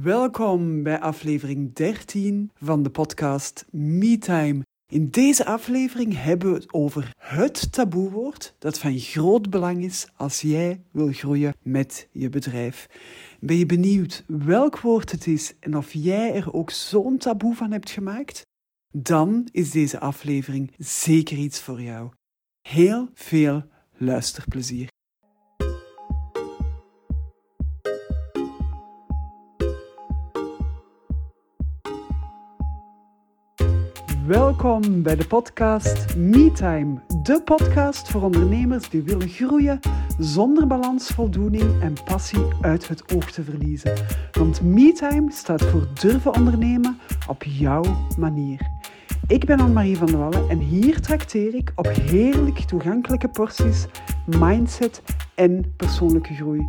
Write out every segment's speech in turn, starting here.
Welkom bij aflevering 13 van de podcast MeTime. In deze aflevering hebben we het over het taboewoord dat van groot belang is als jij wil groeien met je bedrijf. Ben je benieuwd welk woord het is en of jij er ook zo'n taboe van hebt gemaakt? Dan is deze aflevering zeker iets voor jou. Heel veel luisterplezier. Welkom bij de podcast MeTime, de podcast voor ondernemers die willen groeien zonder balans, voldoening en passie uit het oog te verliezen. Want MeTime staat voor durven ondernemen op jouw manier. Ik ben Anne-Marie van der Wallen en hier trakteer ik op heerlijk toegankelijke porties mindset en persoonlijke groei.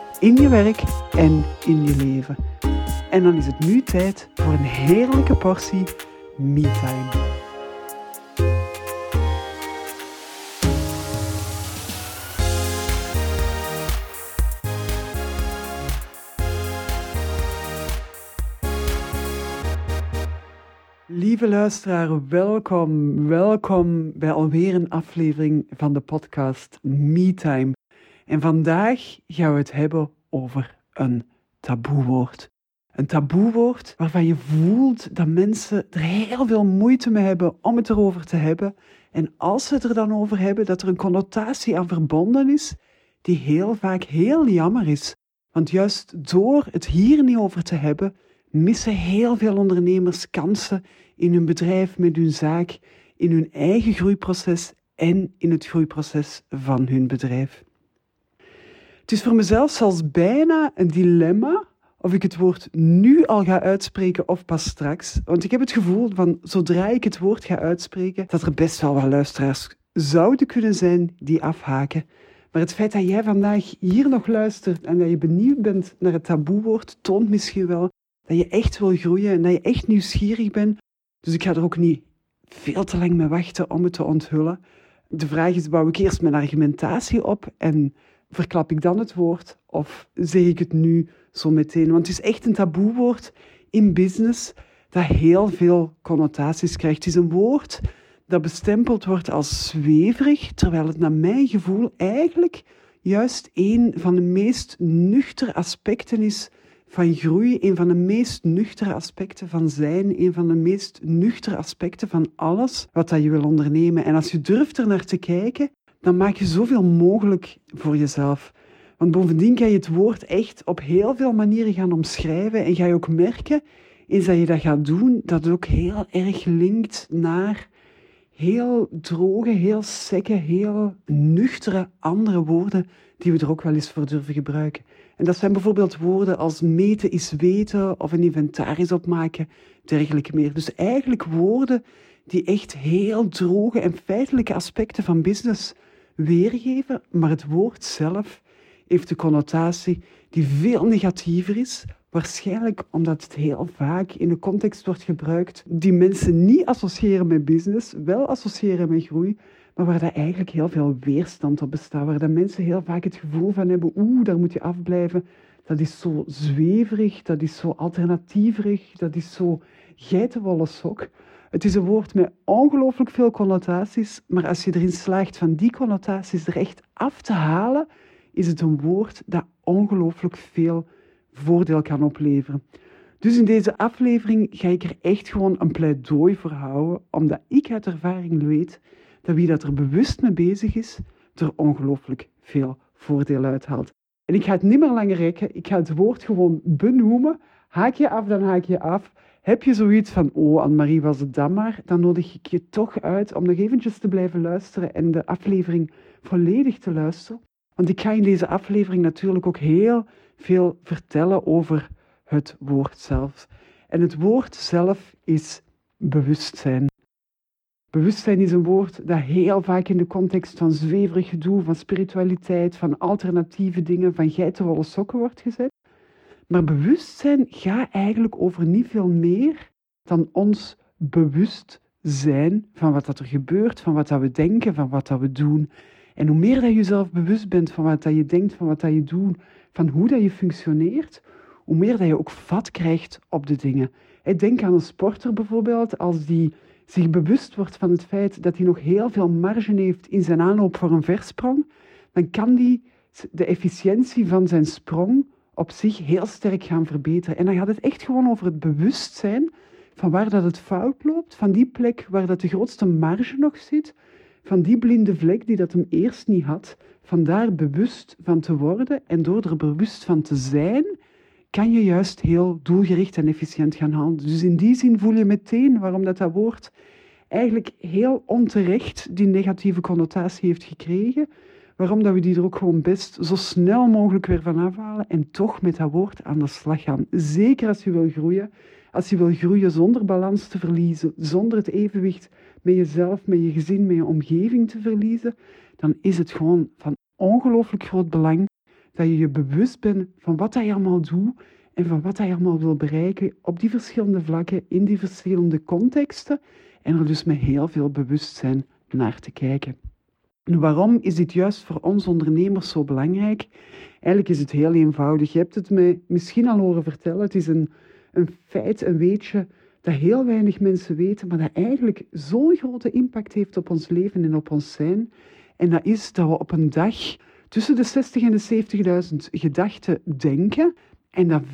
In je werk en in je leven. En dan is het nu tijd voor een heerlijke portie MeTime. Lieve luisteraar, welkom, welkom bij alweer een aflevering van de podcast MeTime. En vandaag gaan we het hebben over een taboewoord. Een taboewoord waarvan je voelt dat mensen er heel veel moeite mee hebben om het erover te hebben. En als ze het er dan over hebben, dat er een connotatie aan verbonden is die heel vaak heel jammer is. Want juist door het hier niet over te hebben, missen heel veel ondernemers kansen in hun bedrijf, met hun zaak, in hun eigen groeiproces en in het groeiproces van hun bedrijf. Het is voor mezelf zelfs bijna een dilemma of ik het woord nu al ga uitspreken of pas straks. Want ik heb het gevoel van zodra ik het woord ga uitspreken, dat er best wel wat luisteraars zouden kunnen zijn die afhaken. Maar het feit dat jij vandaag hier nog luistert en dat je benieuwd bent naar het taboewoord, toont misschien wel dat je echt wil groeien en dat je echt nieuwsgierig bent. Dus ik ga er ook niet veel te lang mee wachten om het te onthullen. De vraag is, bouw ik eerst mijn argumentatie op en verklap ik dan het woord of zeg ik het nu zo meteen? Want het is echt een taboewoord in business dat heel veel connotaties krijgt. Het is een woord dat bestempeld wordt als zweverig, terwijl het naar mijn gevoel eigenlijk juist een van de meest nuchtere aspecten is van groei, een van de meest nuchtere aspecten van zijn, een van de meest nuchtere aspecten van alles wat dat je wil ondernemen. En als je durft er naar te kijken, dan maak je zoveel mogelijk voor jezelf. Want bovendien kan je het woord echt op heel veel manieren gaan omschrijven en ga je ook merken, eens dat je dat gaat doen, dat het ook heel erg linkt naar heel droge, heel sekke, heel nuchtere andere woorden die we er ook wel eens voor durven gebruiken. En dat zijn bijvoorbeeld woorden als meten is weten of een inventaris opmaken, dergelijke meer. Dus eigenlijk woorden die echt heel droge en feitelijke aspecten van business weergeven, maar het woord zelf heeft de connotatie die veel negatiever is. Waarschijnlijk omdat het heel vaak in een context wordt gebruikt die mensen niet associëren met business, wel associëren met groei, maar waar daar eigenlijk heel veel weerstand op bestaat. Waar dat mensen heel vaak het gevoel van hebben, oeh, daar moet je afblijven. Dat is zo zweverig, dat is zo alternatieverig, dat is zo geitenwolle sok. Het is een woord met ongelooflijk veel connotaties, maar als je erin slaagt van die connotaties er echt af te halen, is het een woord dat ongelooflijk veel voordeel kan opleveren. Dus in deze aflevering ga ik er echt gewoon een pleidooi voor houden, omdat ik uit ervaring weet dat wie dat er bewust mee bezig is, er ongelooflijk veel voordeel uithaalt. En ik ga het niet meer langer rekken, ik ga het woord gewoon benoemen. Haak je af, dan haak je af. Heb je zoiets van, oh Anne-Marie was het dan maar, dan nodig ik je toch uit om nog eventjes te blijven luisteren en de aflevering volledig te luisteren. Want ik ga in deze aflevering natuurlijk ook heel veel vertellen over het woord zelf. En het woord zelf is bewustzijn. Bewustzijn is een woord dat heel vaak in de context van zweverig gedoe, van spiritualiteit, van alternatieve dingen, van geitenwolle sokken wordt gezet. Maar bewustzijn gaat eigenlijk over niet veel meer dan ons bewust zijn van wat dat er gebeurt, van wat dat we denken, van wat dat we doen. En hoe meer dat je jezelf bewust bent van wat dat je denkt, van wat dat je doet, van hoe dat je functioneert, hoe meer dat je ook vat krijgt op de dingen. Denk aan een sporter bijvoorbeeld, als die zich bewust wordt van het feit dat hij nog heel veel marge heeft in zijn aanloop voor een versprong, dan kan die de efficiëntie van zijn sprong op zich heel sterk gaan verbeteren. En dan gaat het echt gewoon over het bewustzijn van waar dat het fout loopt, van die plek waar dat de grootste marge nog zit, van die blinde vlek die dat hem eerst niet had, van daar bewust van te worden en door er bewust van te zijn, kan je juist heel doelgericht en efficiënt gaan handelen. Dus in die zin voel je meteen waarom dat, dat woord eigenlijk heel onterecht die negatieve connotatie heeft gekregen. Waarom dat we die er ook gewoon best zo snel mogelijk weer van afhalen en toch met dat woord aan de slag gaan. Zeker als je wil groeien. Als je wil groeien zonder balans te verliezen, zonder het evenwicht met jezelf, met je gezin, met je omgeving te verliezen, dan is het gewoon van ongelooflijk groot belang dat je je bewust bent van wat je allemaal doet en van wat je allemaal wil bereiken op die verschillende vlakken, in die verschillende contexten en er dus met heel veel bewustzijn naar te kijken. Waarom is dit juist voor ons ondernemers zo belangrijk? Eigenlijk is het heel eenvoudig. Je hebt het me misschien al horen vertellen. Het is een, een feit, een weetje, dat heel weinig mensen weten, maar dat eigenlijk zo'n grote impact heeft op ons leven en op ons zijn. En dat is dat we op een dag tussen de 60 en de 70.000 gedachten denken en dat 95%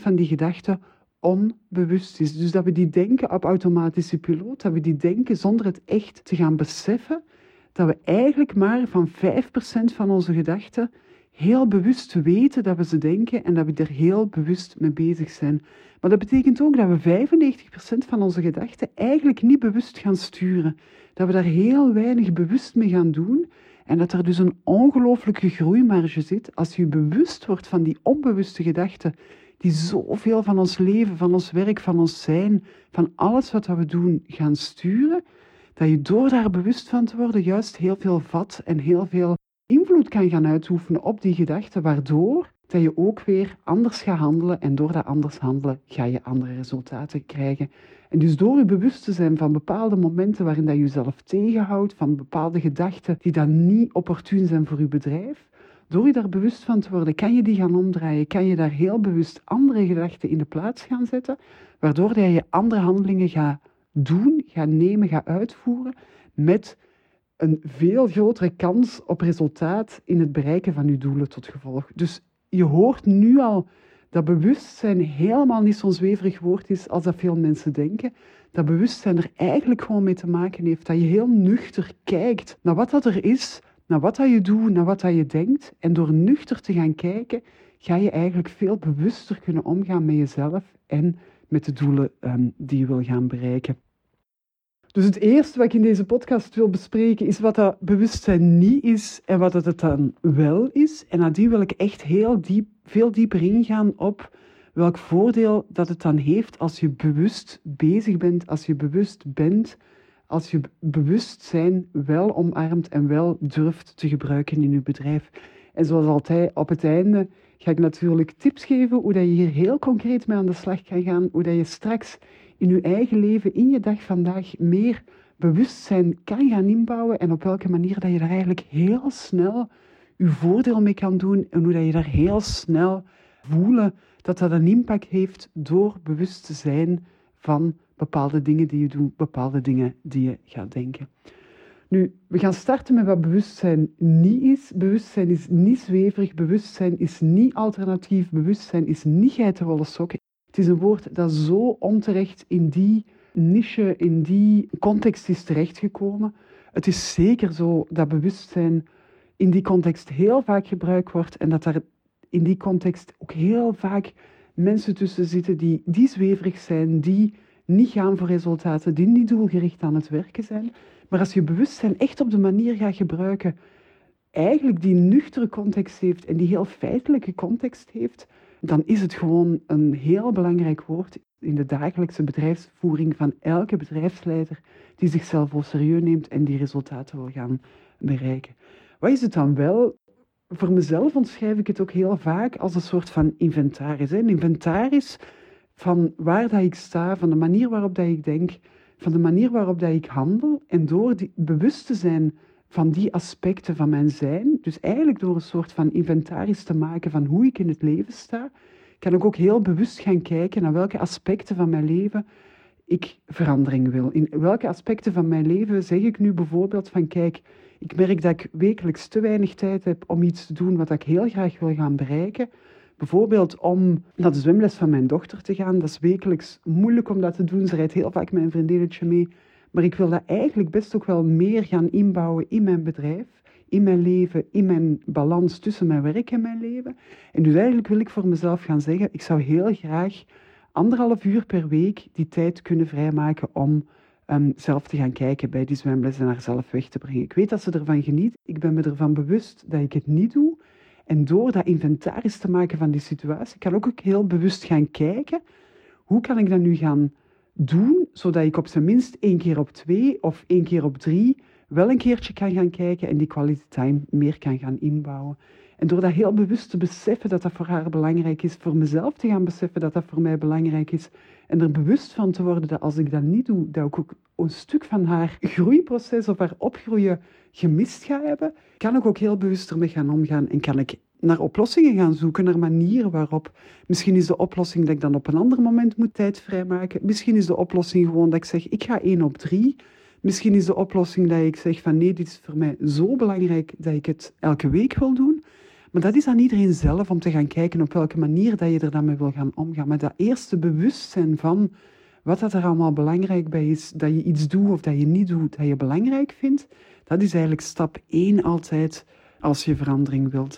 van die gedachten onbewust is. Dus dat we die denken op automatische piloot, dat we die denken zonder het echt te gaan beseffen, dat we eigenlijk maar van 5% van onze gedachten heel bewust weten dat we ze denken en dat we er heel bewust mee bezig zijn. Maar dat betekent ook dat we 95% van onze gedachten eigenlijk niet bewust gaan sturen. Dat we daar heel weinig bewust mee gaan doen en dat er dus een ongelooflijke groeimarge zit als je bewust wordt van die onbewuste gedachten die zoveel van ons leven, van ons werk, van ons zijn, van alles wat we doen gaan sturen, dat je door daar bewust van te worden juist heel veel vat en heel veel invloed kan gaan uitoefenen op die gedachten, waardoor dat je ook weer anders gaat handelen en door dat anders handelen ga je andere resultaten krijgen. En dus door je bewust te zijn van bepaalde momenten waarin dat je jezelf tegenhoudt, van bepaalde gedachten die dan niet opportun zijn voor je bedrijf, door je daar bewust van te worden, kan je die gaan omdraaien, kan je daar heel bewust andere gedachten in de plaats gaan zetten, waardoor dat je andere handelingen gaat doen, gaat nemen, gaat uitvoeren met een veel grotere kans op resultaat in het bereiken van je doelen tot gevolg. Dus je hoort nu al dat bewustzijn helemaal niet zo'n zweverig woord is als dat veel mensen denken. Dat bewustzijn er eigenlijk gewoon mee te maken heeft dat je heel nuchter kijkt naar wat dat er is, naar wat dat je doet, naar wat dat je denkt. En door nuchter te gaan kijken, ga je eigenlijk veel bewuster kunnen omgaan met jezelf en met de doelen um, die je wil gaan bereiken. Dus het eerste wat ik in deze podcast wil bespreken is wat dat bewustzijn niet is en wat het dan wel is. En nadien wil ik echt heel diep, veel dieper ingaan op welk voordeel dat het dan heeft als je bewust bezig bent, als je bewust bent, als je bewustzijn wel omarmt en wel durft te gebruiken in je bedrijf. En zoals altijd, op het einde ga ik natuurlijk tips geven hoe dat je hier heel concreet mee aan de slag kan gaan, hoe dat je straks in je eigen leven, in je dag vandaag, meer bewustzijn kan gaan inbouwen en op welke manier dat je daar eigenlijk heel snel je voordeel mee kan doen en hoe dat je daar heel snel voelen dat dat een impact heeft door bewust te zijn van bepaalde dingen die je doet, bepaalde dingen die je gaat denken. Nu, we gaan starten met wat bewustzijn niet is. Bewustzijn is niet zweverig, bewustzijn is niet alternatief, bewustzijn is niet geitenwolle sokken. Het is een woord dat zo onterecht in die niche, in die context is terechtgekomen. Het is zeker zo dat bewustzijn in die context heel vaak gebruikt wordt en dat er in die context ook heel vaak mensen tussen zitten die, die zweverig zijn, die niet gaan voor resultaten, die niet doelgericht aan het werken zijn. Maar als je bewustzijn echt op de manier gaat gebruiken, eigenlijk die nuchtere context heeft en die heel feitelijke context heeft, dan is het gewoon een heel belangrijk woord in de dagelijkse bedrijfsvoering van elke bedrijfsleider die zichzelf al serieus neemt en die resultaten wil gaan bereiken. Wat is het dan wel? Voor mezelf omschrijf ik het ook heel vaak als een soort van inventaris. Een inventaris van waar dat ik sta, van de manier waarop dat ik denk, van de manier waarop dat ik handel. En door die, bewust te zijn van die aspecten van mijn zijn, dus eigenlijk door een soort van inventaris te maken van hoe ik in het leven sta, kan ik ook heel bewust gaan kijken naar welke aspecten van mijn leven ik verandering wil. In welke aspecten van mijn leven zeg ik nu bijvoorbeeld van kijk, ik merk dat ik wekelijks te weinig tijd heb om iets te doen wat ik heel graag wil gaan bereiken. Bijvoorbeeld om naar de zwemles van mijn dochter te gaan. Dat is wekelijks moeilijk om dat te doen. Ze rijdt heel vaak een vriendinnetje mee. Maar ik wil dat eigenlijk best ook wel meer gaan inbouwen in mijn bedrijf, in mijn leven, in mijn balans tussen mijn werk en mijn leven. En dus eigenlijk wil ik voor mezelf gaan zeggen, ik zou heel graag anderhalf uur per week die tijd kunnen vrijmaken om um, zelf te gaan kijken bij die zwemles en haar zelf weg te brengen. Ik weet dat ze ervan geniet. Ik ben me ervan bewust dat ik het niet doe. En door dat inventaris te maken van die situatie, kan ik ook heel bewust gaan kijken, hoe kan ik dat nu gaan doen, zodat ik op zijn minst één keer op twee of één keer op drie wel een keertje kan gaan kijken en die quality time meer kan gaan inbouwen. En door dat heel bewust te beseffen dat dat voor haar belangrijk is, voor mezelf te gaan beseffen dat dat voor mij belangrijk is, en er bewust van te worden dat als ik dat niet doe, dat ik ook een stuk van haar groeiproces of haar opgroeien gemist ga hebben, kan ik ook heel bewust ermee gaan omgaan en kan ik naar oplossingen gaan zoeken, naar manieren waarop. Misschien is de oplossing dat ik dan op een ander moment moet tijd vrijmaken. Misschien is de oplossing gewoon dat ik zeg, ik ga één op drie. Misschien is de oplossing dat ik zeg van nee, dit is voor mij zo belangrijk dat ik het elke week wil doen. Maar dat is aan iedereen zelf om te gaan kijken op welke manier dat je er dan mee wil gaan omgaan. Maar dat eerste bewustzijn van wat dat er allemaal belangrijk bij is, dat je iets doet of dat je niet doet, dat je belangrijk vindt, dat is eigenlijk stap één altijd als je verandering wilt.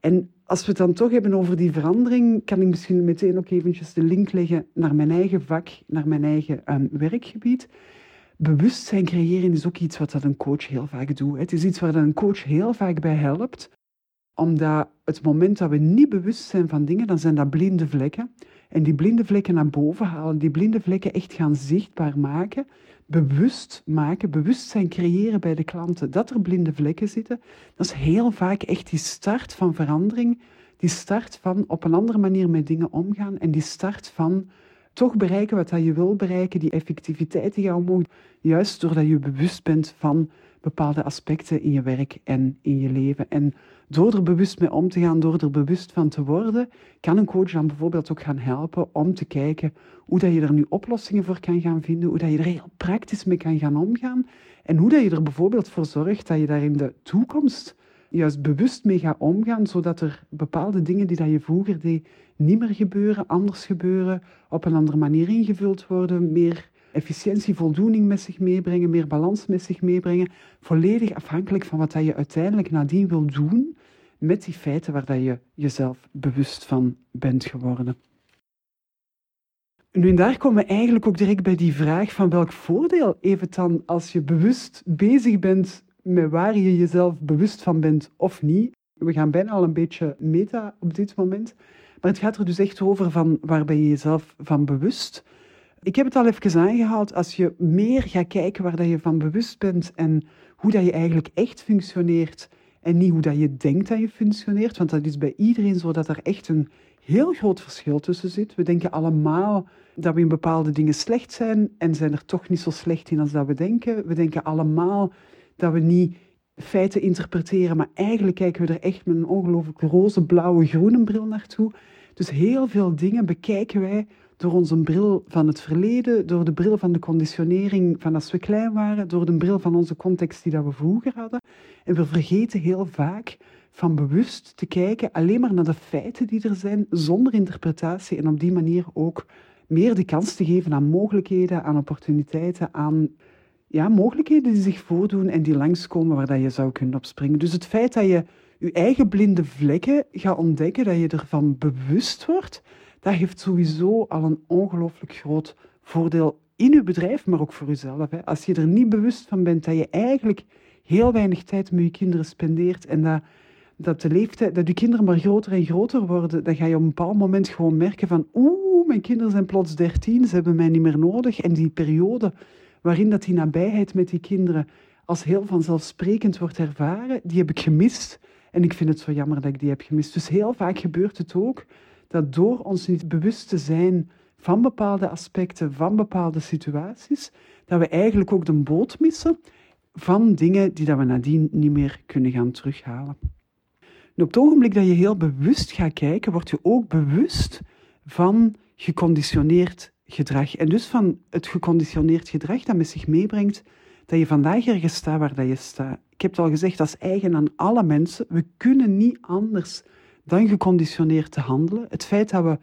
En als we het dan toch hebben over die verandering, kan ik misschien meteen ook eventjes de link leggen naar mijn eigen vak, naar mijn eigen um, werkgebied. Bewustzijn creëren is ook iets wat dat een coach heel vaak doet. Het is iets waar een coach heel vaak bij helpt omdat het moment dat we niet bewust zijn van dingen, dan zijn dat blinde vlekken. En die blinde vlekken naar boven halen, die blinde vlekken echt gaan zichtbaar maken, bewust maken, bewustzijn creëren bij de klanten dat er blinde vlekken zitten. Dat is heel vaak echt die start van verandering, die start van op een andere manier met dingen omgaan en die start van toch bereiken wat je wil bereiken, die effectiviteit die je omhoog, juist doordat je bewust bent van bepaalde aspecten in je werk en in je leven. En door er bewust mee om te gaan, door er bewust van te worden, kan een coach dan bijvoorbeeld ook gaan helpen om te kijken hoe dat je er nu oplossingen voor kan gaan vinden, hoe dat je er heel praktisch mee kan gaan omgaan en hoe dat je er bijvoorbeeld voor zorgt dat je daar in de toekomst juist bewust mee gaat omgaan, zodat er bepaalde dingen die dat je vroeger deed niet meer gebeuren, anders gebeuren, op een andere manier ingevuld worden, meer efficiëntie, voldoening met zich meebrengen, meer balans met zich meebrengen. Volledig afhankelijk van wat je uiteindelijk nadien wil doen met die feiten waar je jezelf bewust van bent geworden. Nu, en daar komen we eigenlijk ook direct bij die vraag van welk voordeel heeft het dan als je bewust bezig bent met waar je jezelf bewust van bent of niet. We gaan bijna al een beetje meta op dit moment. Maar het gaat er dus echt over van waar ben je jezelf van bewust ik heb het al even aangehaald. Als je meer gaat kijken waar dat je van bewust bent en hoe dat je eigenlijk echt functioneert en niet hoe dat je denkt dat je functioneert, want dat is bij iedereen zo dat er echt een heel groot verschil tussen zit. We denken allemaal dat we in bepaalde dingen slecht zijn en zijn er toch niet zo slecht in als dat we denken. We denken allemaal dat we niet feiten interpreteren, maar eigenlijk kijken we er echt met een ongelooflijk roze, blauwe, groene bril naartoe. Dus heel veel dingen bekijken wij door onze bril van het verleden, door de bril van de conditionering van als we klein waren, door de bril van onze context die dat we vroeger hadden. En we vergeten heel vaak van bewust te kijken alleen maar naar de feiten die er zijn, zonder interpretatie en op die manier ook meer de kans te geven aan mogelijkheden, aan opportuniteiten, aan ja, mogelijkheden die zich voordoen en die langskomen waar dat je zou kunnen opspringen. Dus het feit dat je je eigen blinde vlekken gaat ontdekken, dat je ervan bewust wordt, dat heeft sowieso al een ongelooflijk groot voordeel in je bedrijf, maar ook voor jezelf. Hè. Als je er niet bewust van bent dat je eigenlijk heel weinig tijd met je kinderen spendeert en dat dat de leeftijd, dat je kinderen maar groter en groter worden, dan ga je op een bepaald moment gewoon merken van oeh, mijn kinderen zijn plots 13, ze hebben mij niet meer nodig. En die periode waarin dat die nabijheid met die kinderen als heel vanzelfsprekend wordt ervaren, die heb ik gemist. En ik vind het zo jammer dat ik die heb gemist. Dus heel vaak gebeurt het ook dat door ons niet bewust te zijn van bepaalde aspecten, van bepaalde situaties, dat we eigenlijk ook de boot missen van dingen die dat we nadien niet meer kunnen gaan terughalen. En op het ogenblik dat je heel bewust gaat kijken, word je ook bewust van geconditioneerd gedrag. En dus van het geconditioneerd gedrag dat met zich meebrengt dat je vandaag ergens staat waar dat je staat. Ik heb het al gezegd, dat is eigen aan alle mensen. We kunnen niet anders dan geconditioneerd te handelen. Het feit dat we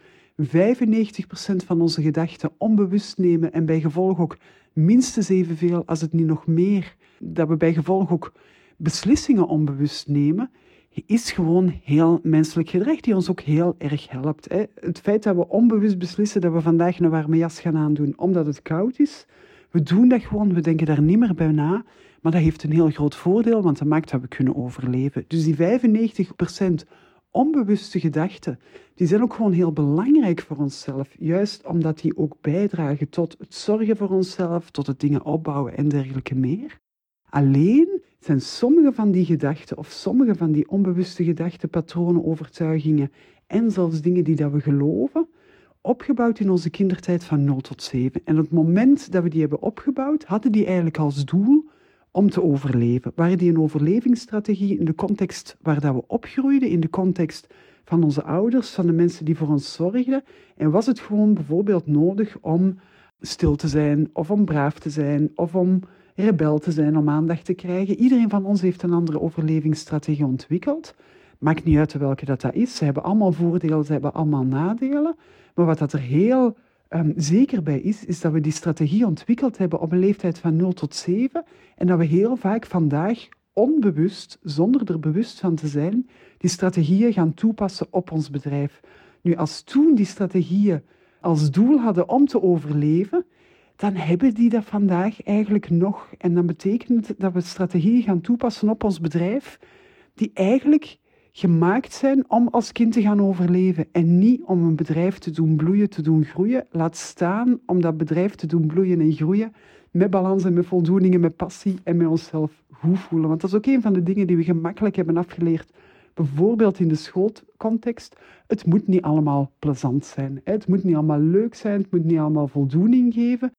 95% van onze gedachten onbewust nemen en bij gevolg ook minstens evenveel, als het niet nog meer, dat we bij gevolg ook beslissingen onbewust nemen, is gewoon heel menselijk gedrag die ons ook heel erg helpt. Hè. Het feit dat we onbewust beslissen dat we vandaag een warme jas gaan aandoen omdat het koud is, we doen dat gewoon, we denken daar niet meer bij na, maar dat heeft een heel groot voordeel, want dat maakt dat we kunnen overleven. Dus die 95% onbewuste gedachten, die zijn ook gewoon heel belangrijk voor onszelf. Juist omdat die ook bijdragen tot het zorgen voor onszelf, tot het dingen opbouwen en dergelijke meer. Alleen zijn sommige van die gedachten of sommige van die onbewuste gedachten, patronen, overtuigingen en zelfs dingen die dat we geloven, opgebouwd in onze kindertijd van 0 tot 7. En op het moment dat we die hebben opgebouwd, hadden die eigenlijk als doel om te overleven. Waren die een overlevingsstrategie in de context waar dat we opgroeiden, in de context van onze ouders, van de mensen die voor ons zorgden? En was het gewoon bijvoorbeeld nodig om stil te zijn, of om braaf te zijn, of om rebel te zijn, om aandacht te krijgen? Iedereen van ons heeft een andere overlevingsstrategie ontwikkeld. Maakt niet uit welke dat, dat is. Ze hebben allemaal voordelen, ze hebben allemaal nadelen. Maar wat dat er heel um, zeker bij is, is dat we die strategie ontwikkeld hebben op een leeftijd van 0 tot 7 en dat we heel vaak vandaag onbewust, zonder er bewust van te zijn, die strategieën gaan toepassen op ons bedrijf. Nu, als toen die strategieën als doel hadden om te overleven, dan hebben die dat vandaag eigenlijk nog. En dat betekent dat we strategieën gaan toepassen op ons bedrijf, die eigenlijk gemaakt zijn om als kind te gaan overleven en niet om een bedrijf te doen bloeien, te doen groeien. Laat staan om dat bedrijf te doen bloeien en groeien met balans en met voldoening met passie en met onszelf goed voelen. Want dat is ook een van de dingen die we gemakkelijk hebben afgeleerd. Bijvoorbeeld in de schoolcontext. Het moet niet allemaal plezant zijn. Het moet niet allemaal leuk zijn. Het moet niet allemaal voldoening geven.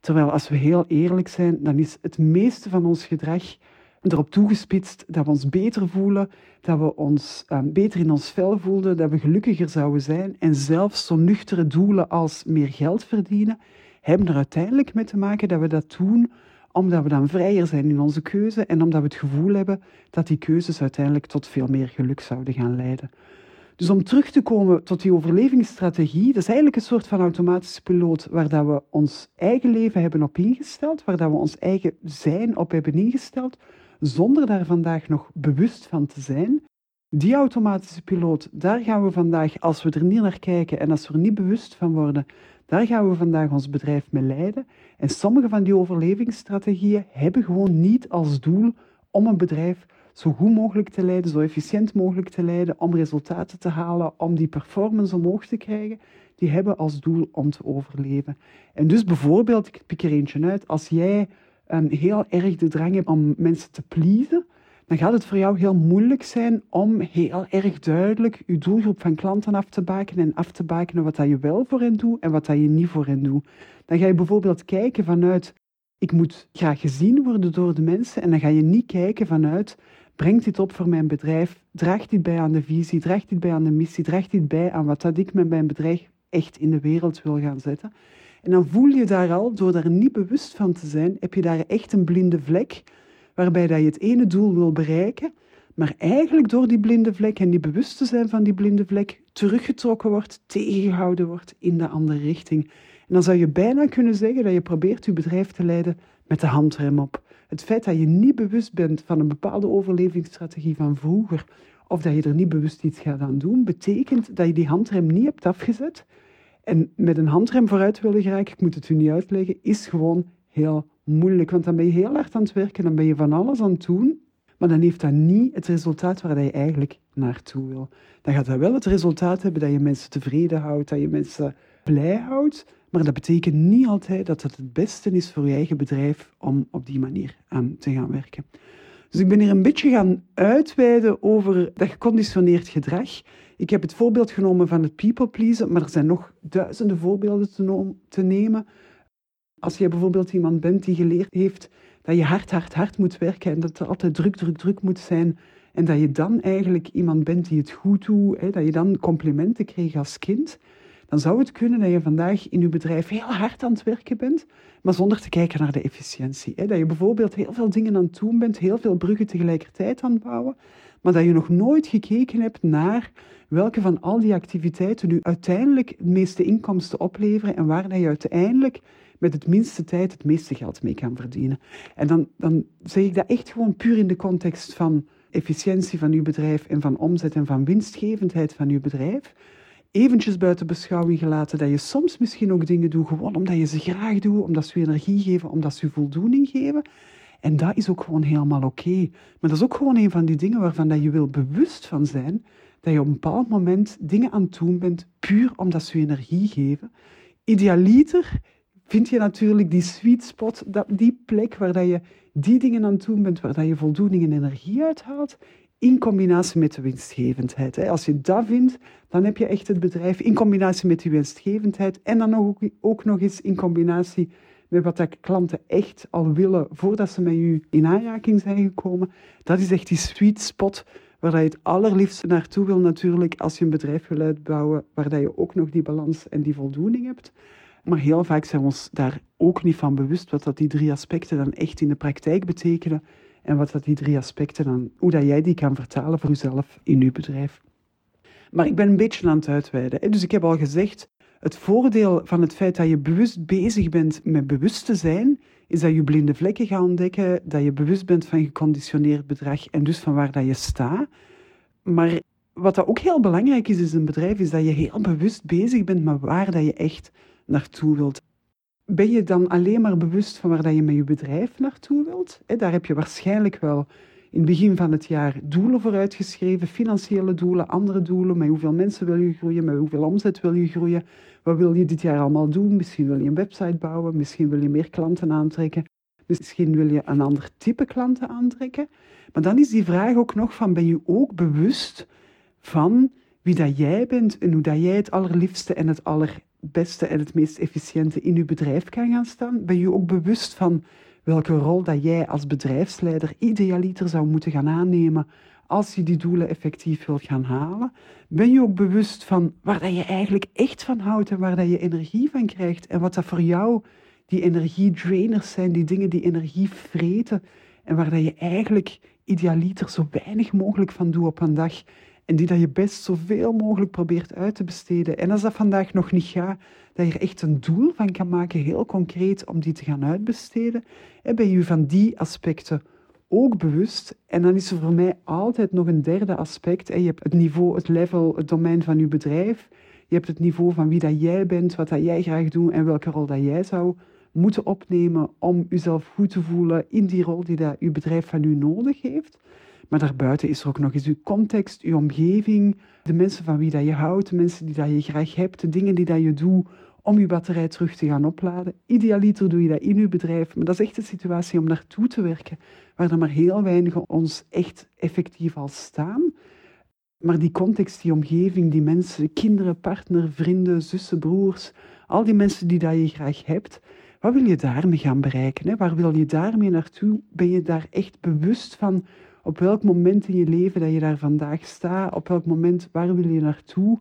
Terwijl als we heel eerlijk zijn, dan is het meeste van ons gedrag erop toegespitst dat we ons beter voelen, dat we ons um, beter in ons vel voelden, dat we gelukkiger zouden zijn. En zelfs zo nuchtere doelen als meer geld verdienen, hebben er uiteindelijk mee te maken dat we dat doen omdat we dan vrijer zijn in onze keuze en omdat we het gevoel hebben dat die keuzes uiteindelijk tot veel meer geluk zouden gaan leiden. Dus om terug te komen tot die overlevingsstrategie, dat is eigenlijk een soort van automatische piloot waar dat we ons eigen leven hebben op ingesteld, waar dat we ons eigen zijn op hebben ingesteld, zonder daar vandaag nog bewust van te zijn. Die automatische piloot, daar gaan we vandaag, als we er niet naar kijken en als we er niet bewust van worden, daar gaan we vandaag ons bedrijf mee leiden. En sommige van die overlevingsstrategieën hebben gewoon niet als doel om een bedrijf zo goed mogelijk te leiden, zo efficiënt mogelijk te leiden, om resultaten te halen, om die performance omhoog te krijgen. Die hebben als doel om te overleven. En dus bijvoorbeeld, ik pik er eentje uit, als jij heel erg de drang hebt om mensen te pleasen, dan gaat het voor jou heel moeilijk zijn om heel erg duidelijk je doelgroep van klanten af te bakenen en af te bakenen wat dat je wel voor hen doet en wat dat je niet voor hen doet. Dan ga je bijvoorbeeld kijken vanuit, ik moet graag gezien worden door de mensen en dan ga je niet kijken vanuit, brengt dit op voor mijn bedrijf, draagt dit bij aan de visie, draagt dit bij aan de missie, draagt dit bij aan wat dat ik met mijn bedrijf echt in de wereld wil gaan zetten. En dan voel je daar al, door daar niet bewust van te zijn, heb je daar echt een blinde vlek, waarbij dat je het ene doel wil bereiken, maar eigenlijk door die blinde vlek en die bewust te zijn van die blinde vlek, teruggetrokken wordt, tegengehouden wordt in de andere richting. En dan zou je bijna kunnen zeggen dat je probeert je bedrijf te leiden met de handrem op. Het feit dat je niet bewust bent van een bepaalde overlevingsstrategie van vroeger, of dat je er niet bewust iets gaat aan doen, betekent dat je die handrem niet hebt afgezet, en met een handrem vooruit willen geraken, ik moet het u niet uitleggen, is gewoon heel moeilijk. Want dan ben je heel hard aan het werken, dan ben je van alles aan het doen. maar dan heeft dat niet het resultaat waar je eigenlijk naartoe wil. Dan gaat dat wel het resultaat hebben dat je mensen tevreden houdt, dat je mensen blij houdt, maar dat betekent niet altijd dat het het beste is voor je eigen bedrijf om op die manier aan te gaan werken. Dus ik ben hier een beetje gaan uitweiden over dat geconditioneerd gedrag. Ik heb het voorbeeld genomen van het people pleasen, maar er zijn nog duizenden voorbeelden te, nemen. Als je bijvoorbeeld iemand bent die geleerd heeft dat je hard, hard, hard moet werken en dat het altijd druk, druk, druk moet zijn. En dat je dan eigenlijk iemand bent die het goed doet, hè, dat je dan complimenten kreeg als kind. Dan zou het kunnen dat je vandaag in je bedrijf heel hard aan het werken bent, maar zonder te kijken naar de efficiëntie. Hè. Dat je bijvoorbeeld heel veel dingen aan het doen bent, heel veel bruggen tegelijkertijd aan het bouwen, maar dat je nog nooit gekeken hebt naar welke van al die activiteiten nu uiteindelijk het meeste inkomsten opleveren en waar je uiteindelijk met het minste tijd het meeste geld mee kan verdienen. En dan, dan zeg ik dat echt gewoon puur in de context van efficiëntie van uw bedrijf en van omzet en van winstgevendheid van uw bedrijf. Eventjes buiten beschouwing gelaten dat je soms misschien ook dingen doet gewoon omdat je ze graag doet, omdat ze je energie geven, omdat ze je voldoening geven. En dat is ook gewoon helemaal oké. Maar dat is ook gewoon een van die dingen waarvan dat je wil bewust van zijn dat je op een bepaald moment dingen aan het doen bent puur omdat ze je energie geven. Idealiter vind je natuurlijk die sweet spot, dat, die plek waar dat je die dingen aan het doen bent, waar dat je voldoening en energie uithaalt, in combinatie met de winstgevendheid. Als je dat vindt, dan heb je echt het bedrijf in combinatie met die winstgevendheid en dan ook, ook nog eens in combinatie met wat klanten echt al willen voordat ze met je in aanraking zijn gekomen. Dat is echt die sweet spot waar je het allerliefste naartoe wil natuurlijk als je een bedrijf wil uitbouwen, waar je ook nog die balans en die voldoening hebt. Maar heel vaak zijn we ons daar ook niet van bewust wat dat die drie aspecten dan echt in de praktijk betekenen en wat dat die drie aspecten dan, hoe dat jij die kan vertalen voor jezelf in je bedrijf. Maar ik ben een beetje aan het uitweiden. Dus ik heb al gezegd, het voordeel van het feit dat je bewust bezig bent met bewust te zijn, is dat je blinde vlekken gaat ontdekken, dat je bewust bent van geconditioneerd bedrag en dus van waar dat je staat. Maar wat dat ook heel belangrijk is in een bedrijf, is dat je heel bewust bezig bent met waar dat je echt naartoe wilt. Ben je dan alleen maar bewust van waar dat je met je bedrijf naartoe wilt? Daar heb je waarschijnlijk wel in het begin van het jaar doelen voor uitgeschreven, financiële doelen, andere doelen, met hoeveel mensen wil je groeien, met hoeveel omzet wil je groeien, wat wil je dit jaar allemaal doen? Misschien wil je een website bouwen, misschien wil je meer klanten aantrekken, misschien wil je een ander type klanten aantrekken. Maar dan is die vraag ook nog van, ben je ook bewust van wie dat jij bent en hoe dat jij het allerliefste en het allerbeste en het meest efficiënte in je bedrijf kan gaan staan? Ben je ook bewust van welke rol dat jij als bedrijfsleider idealiter zou moeten gaan aannemen als je die doelen effectief wilt gaan halen? Ben je ook bewust van waar dat je eigenlijk echt van houdt en waar dat je energie van krijgt en wat dat voor jou die energiedrainers zijn, die dingen die energie vreten en waar dat je eigenlijk idealiter zo weinig mogelijk van doet op een dag en die dat je best zoveel mogelijk probeert uit te besteden. En als dat vandaag nog niet gaat, dat je er echt een doel van kan maken, heel concreet, om die te gaan uitbesteden. En ben je van die aspecten ook bewust. En dan is er voor mij altijd nog een derde aspect. Je hebt het niveau, het level, het domein van je bedrijf. Je hebt het niveau van wie dat jij bent, wat dat jij graag doet en welke rol dat jij zou moeten opnemen om jezelf goed te voelen in die rol die dat je bedrijf van u nodig heeft. Maar daarbuiten is er ook nog eens uw context, uw omgeving, de mensen van wie dat je houdt, de mensen die dat je graag hebt, de dingen die dat je doet om je batterij terug te gaan opladen. Idealiter doe je dat in je bedrijf, maar dat is echt een situatie om naartoe te werken, waar er maar heel weinig ons echt effectief al staan. Maar die context, die omgeving, die mensen, kinderen, partner, vrienden, zussen, broers, al die mensen die dat je graag hebt, wat wil je daarmee gaan bereiken? Hè? Waar wil je daarmee naartoe? Ben je daar echt bewust van op welk moment in je leven dat je daar vandaag staat, op welk moment, waar wil je naartoe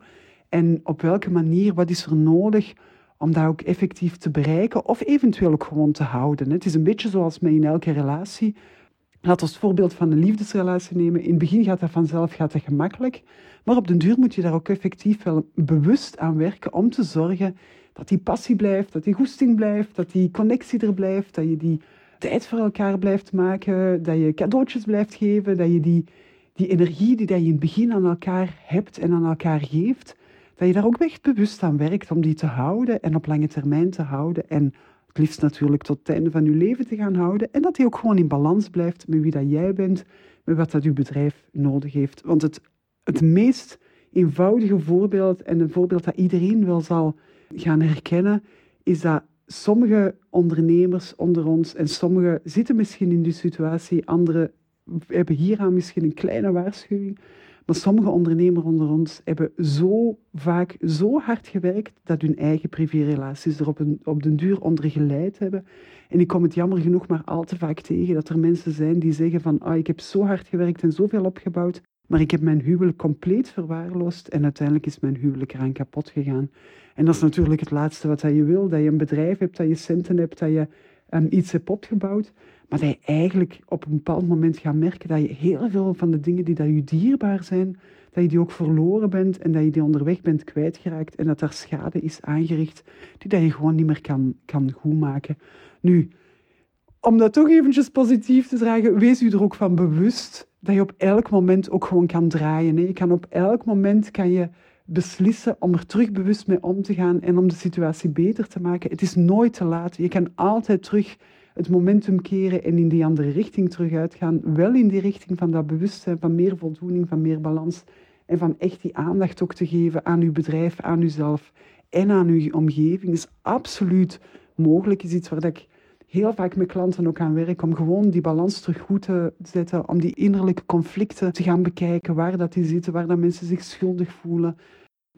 en op welke manier, wat is er nodig om dat ook effectief te bereiken of eventueel ook gewoon te houden. Het is een beetje zoals met in elke relatie. Laat ons het voorbeeld van een liefdesrelatie nemen. In het begin gaat dat vanzelf gaat dat gemakkelijk, maar op den duur moet je daar ook effectief wel bewust aan werken om te zorgen dat die passie blijft, dat die goesting blijft, dat die connectie er blijft, dat je die tijd voor elkaar blijft maken, dat je cadeautjes blijft geven, dat je die, die energie die dat je in het begin aan elkaar hebt en aan elkaar geeft, dat je daar ook echt bewust aan werkt om die te houden en op lange termijn te houden en het liefst natuurlijk tot het einde van je leven te gaan houden en dat die ook gewoon in balans blijft met wie dat jij bent, met wat dat uw bedrijf nodig heeft. Want het, het meest eenvoudige voorbeeld en een voorbeeld dat iedereen wel zal gaan herkennen, is dat sommige ondernemers onder ons, en sommigen zitten misschien in die situatie, anderen hebben hieraan misschien een kleine waarschuwing, maar sommige ondernemers onder ons hebben zo vaak zo hard gewerkt dat hun eigen privérelaties er op, een, op den duur onder geleid hebben. En ik kom het jammer genoeg maar al te vaak tegen dat er mensen zijn die zeggen van ah, ik heb zo hard gewerkt en zoveel opgebouwd, maar ik heb mijn huwelijk compleet verwaarloosd en uiteindelijk is mijn huwelijk eraan kapot gegaan. En dat is natuurlijk het laatste wat je wil, dat je een bedrijf hebt, dat je centen hebt, dat je um, iets hebt opgebouwd. Maar dat je eigenlijk op een bepaald moment gaat merken dat je heel veel van de dingen die dat je dierbaar zijn, dat je die ook verloren bent en dat je die onderweg bent kwijtgeraakt en dat daar schade is aangericht die dat je gewoon niet meer kan, kan goedmaken. Nu, om dat toch eventjes positief te dragen, wees u er ook van bewust dat je op elk moment ook gewoon kan draaien. Je kan op elk moment kan je beslissen om er terug bewust mee om te gaan en om de situatie beter te maken. Het is nooit te laat. Je kan altijd terug het momentum keren en in die andere richting terug uitgaan. Wel in die richting van dat bewustzijn, van meer voldoening, van meer balans. En van echt die aandacht ook te geven aan uw bedrijf, aan uzelf en aan uw omgeving. is absoluut mogelijk. is iets waar ik heel vaak met klanten ook aan werk. Om gewoon die balans terug goed te zetten. Om die innerlijke conflicten te gaan bekijken. Waar dat die zitten, waar dat mensen zich schuldig voelen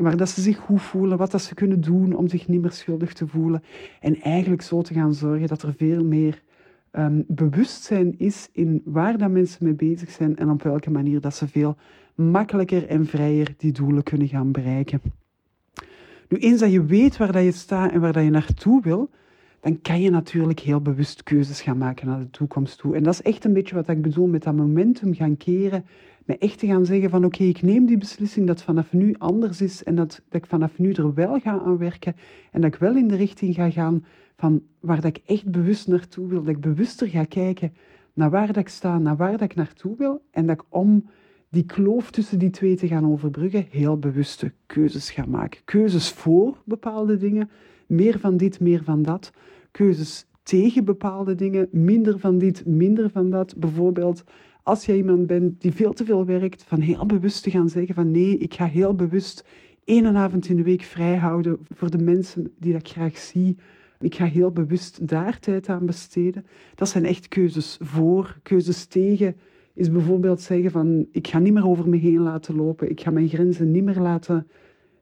waar dat ze zich goed voelen, wat dat ze kunnen doen om zich niet meer schuldig te voelen. En eigenlijk zo te gaan zorgen dat er veel meer um, bewustzijn is in waar dat mensen mee bezig zijn en op welke manier dat ze veel makkelijker en vrijer die doelen kunnen gaan bereiken. Nu, eens dat je weet waar dat je staat en waar dat je naartoe wil, dan kan je natuurlijk heel bewust keuzes gaan maken naar de toekomst toe. En dat is echt een beetje wat ik bedoel met dat momentum gaan keren met echt te gaan zeggen van oké, ik neem die beslissing dat vanaf nu anders is en dat, dat ik vanaf nu er wel ga aan werken en dat ik wel in de richting ga gaan van waar dat ik echt bewust naartoe wil, dat ik bewuster ga kijken naar waar dat ik sta, naar waar dat ik naartoe wil en dat ik om die kloof tussen die twee te gaan overbruggen, heel bewuste keuzes ga maken. Keuzes voor bepaalde dingen, meer van dit, meer van dat. Keuzes tegen bepaalde dingen, minder van dit, minder van dat. Bijvoorbeeld als jij iemand bent die veel te veel werkt, van heel bewust te gaan zeggen van nee, ik ga heel bewust één avond in de week vrij houden voor de mensen die ik graag zie. Ik ga heel bewust daar tijd aan besteden. Dat zijn echt keuzes voor. Keuzes tegen is bijvoorbeeld zeggen van ik ga niet meer over me heen laten lopen. Ik ga mijn grenzen niet meer laten...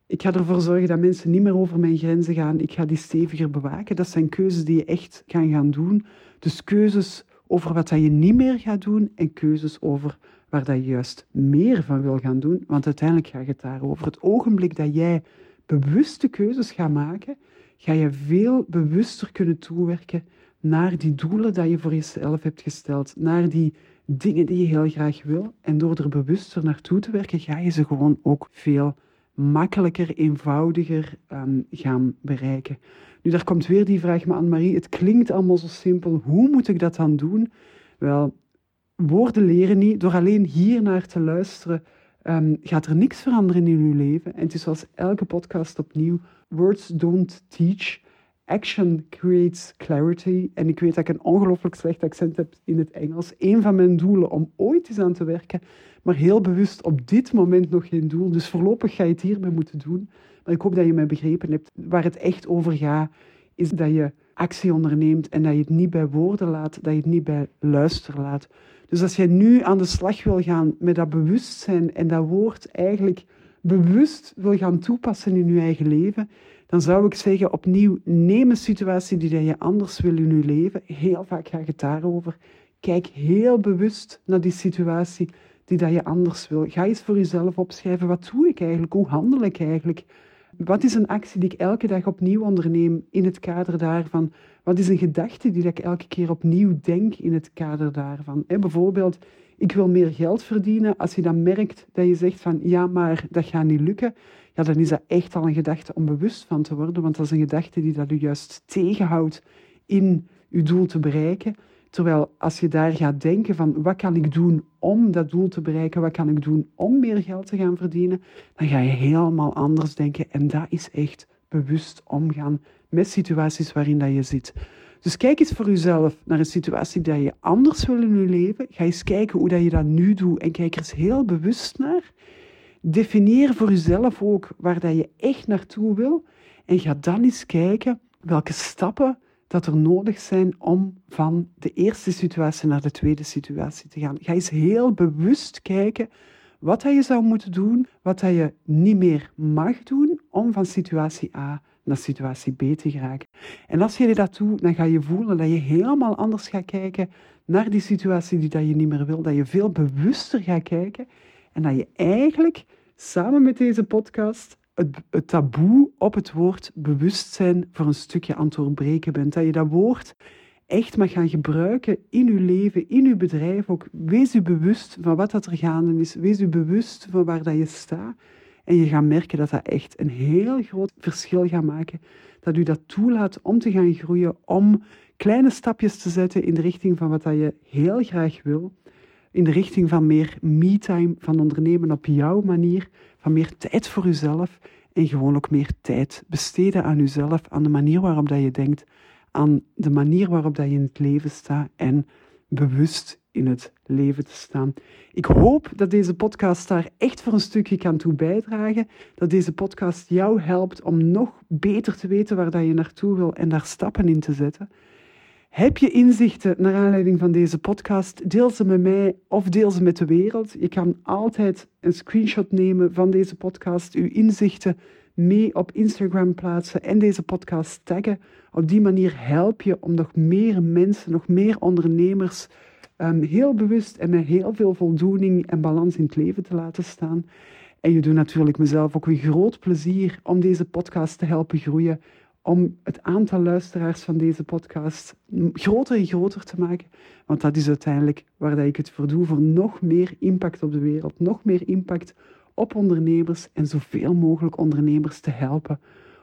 Ik ga ervoor zorgen dat mensen niet meer over mijn grenzen gaan. Ik ga die steviger bewaken. Dat zijn keuzes die je echt kan gaan doen. Dus keuzes over wat dat je niet meer gaat doen en keuzes over waar dat je juist meer van wil gaan doen. Want uiteindelijk gaat het daarover. Het ogenblik dat jij bewuste keuzes gaat maken, ga je veel bewuster kunnen toewerken naar die doelen die je voor jezelf hebt gesteld, naar die dingen die je heel graag wil. En door er bewuster naartoe te werken, ga je ze gewoon ook veel makkelijker, eenvoudiger um, gaan bereiken. Nu, daar komt weer die vraag, maar Anne-Marie, het klinkt allemaal zo simpel. Hoe moet ik dat dan doen? Wel, woorden leren niet. Door alleen hier naar te luisteren, um, gaat er niks veranderen in uw leven. En het is zoals elke podcast opnieuw. Words don't teach. Action creates clarity. En ik weet dat ik een ongelooflijk slecht accent heb in het Engels. Een van mijn doelen om ooit eens aan te werken, maar heel bewust op dit moment nog geen doel. Dus voorlopig ga je het hiermee moeten doen. Maar ik hoop dat je mij begrepen hebt. Waar het echt over gaat, is dat je actie onderneemt en dat je het niet bij woorden laat, dat je het niet bij luister laat. Dus als jij nu aan de slag wil gaan met dat bewustzijn en dat woord eigenlijk bewust wil gaan toepassen in je eigen leven, dan zou ik zeggen opnieuw, neem een situatie die je anders wil in je leven. Heel vaak gaat het daarover. Kijk heel bewust naar die situatie die dat je anders wil. Ga eens voor jezelf opschrijven, wat doe ik eigenlijk? Hoe handel ik eigenlijk? Wat is een actie die ik elke dag opnieuw onderneem in het kader daarvan? Wat is een gedachte die ik elke keer opnieuw denk in het kader daarvan? bijvoorbeeld, ik wil meer geld verdienen. Als je dan merkt dat je zegt van ja, maar dat gaat niet lukken, ja, dan is dat echt al een gedachte om bewust van te worden, want dat is een gedachte die dat u juist tegenhoudt in uw doel te bereiken. Terwijl als je daar gaat denken van wat kan ik doen om dat doel te bereiken, wat kan ik doen om meer geld te gaan verdienen, dan ga je helemaal anders denken. En dat is echt bewust omgaan met situaties waarin dat je zit. Dus kijk eens voor jezelf naar een situatie die je anders wil in je leven. Ga eens kijken hoe dat je dat nu doet en kijk er eens heel bewust naar. Definieer voor jezelf ook waar dat je echt naartoe wil. En ga dan eens kijken welke stappen dat er nodig zijn om van de eerste situatie naar de tweede situatie te gaan. Ga eens heel bewust kijken wat je zou moeten doen, wat je niet meer mag doen om van situatie A naar situatie B te geraken. En als je dat doet, dan ga je voelen dat je helemaal anders gaat kijken naar die situatie die dat je niet meer wil, dat je veel bewuster gaat kijken en dat je eigenlijk samen met deze podcast het, het, taboe op het woord bewustzijn voor een stukje aan het doorbreken bent. Dat je dat woord echt mag gaan gebruiken in je leven, in je bedrijf. Ook wees u bewust van wat dat er gaande is. Wees u bewust van waar dat je staat. En je gaat merken dat dat echt een heel groot verschil gaat maken. Dat u dat toelaat om te gaan groeien, om kleine stapjes te zetten in de richting van wat dat je heel graag wil. In de richting van meer me-time, van ondernemen op jouw manier, van meer tijd voor uzelf en gewoon ook meer tijd besteden aan uzelf, aan de manier waarop dat je denkt, aan de manier waarop dat je in het leven staat en bewust in het leven te staan. Ik hoop dat deze podcast daar echt voor een stukje kan toe bijdragen. Dat deze podcast jou helpt om nog beter te weten waar dat je naartoe wil en daar stappen in te zetten. Heb je inzichten naar aanleiding van deze podcast? Deel ze met mij of deel ze met de wereld. Je kan altijd een screenshot nemen van deze podcast, uw inzichten mee op Instagram plaatsen en deze podcast taggen. Op die manier help je om nog meer mensen, nog meer ondernemers um, heel bewust en met heel veel voldoening en balans in het leven te laten staan. En je doet natuurlijk mezelf ook een groot plezier om deze podcast te helpen groeien, om het aantal luisteraars van deze podcast groter en groter te maken. Want dat is uiteindelijk waar ik het voor doe, voor nog meer impact op de wereld, nog meer impact op ondernemers en zoveel mogelijk ondernemers te helpen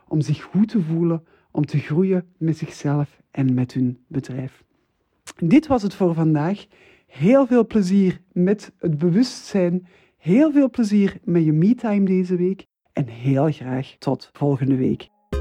om zich goed te voelen, om te groeien met zichzelf en met hun bedrijf. Dit was het voor vandaag. Heel veel plezier met het bewustzijn. Heel veel plezier met je me-time deze week. En heel graag tot volgende week.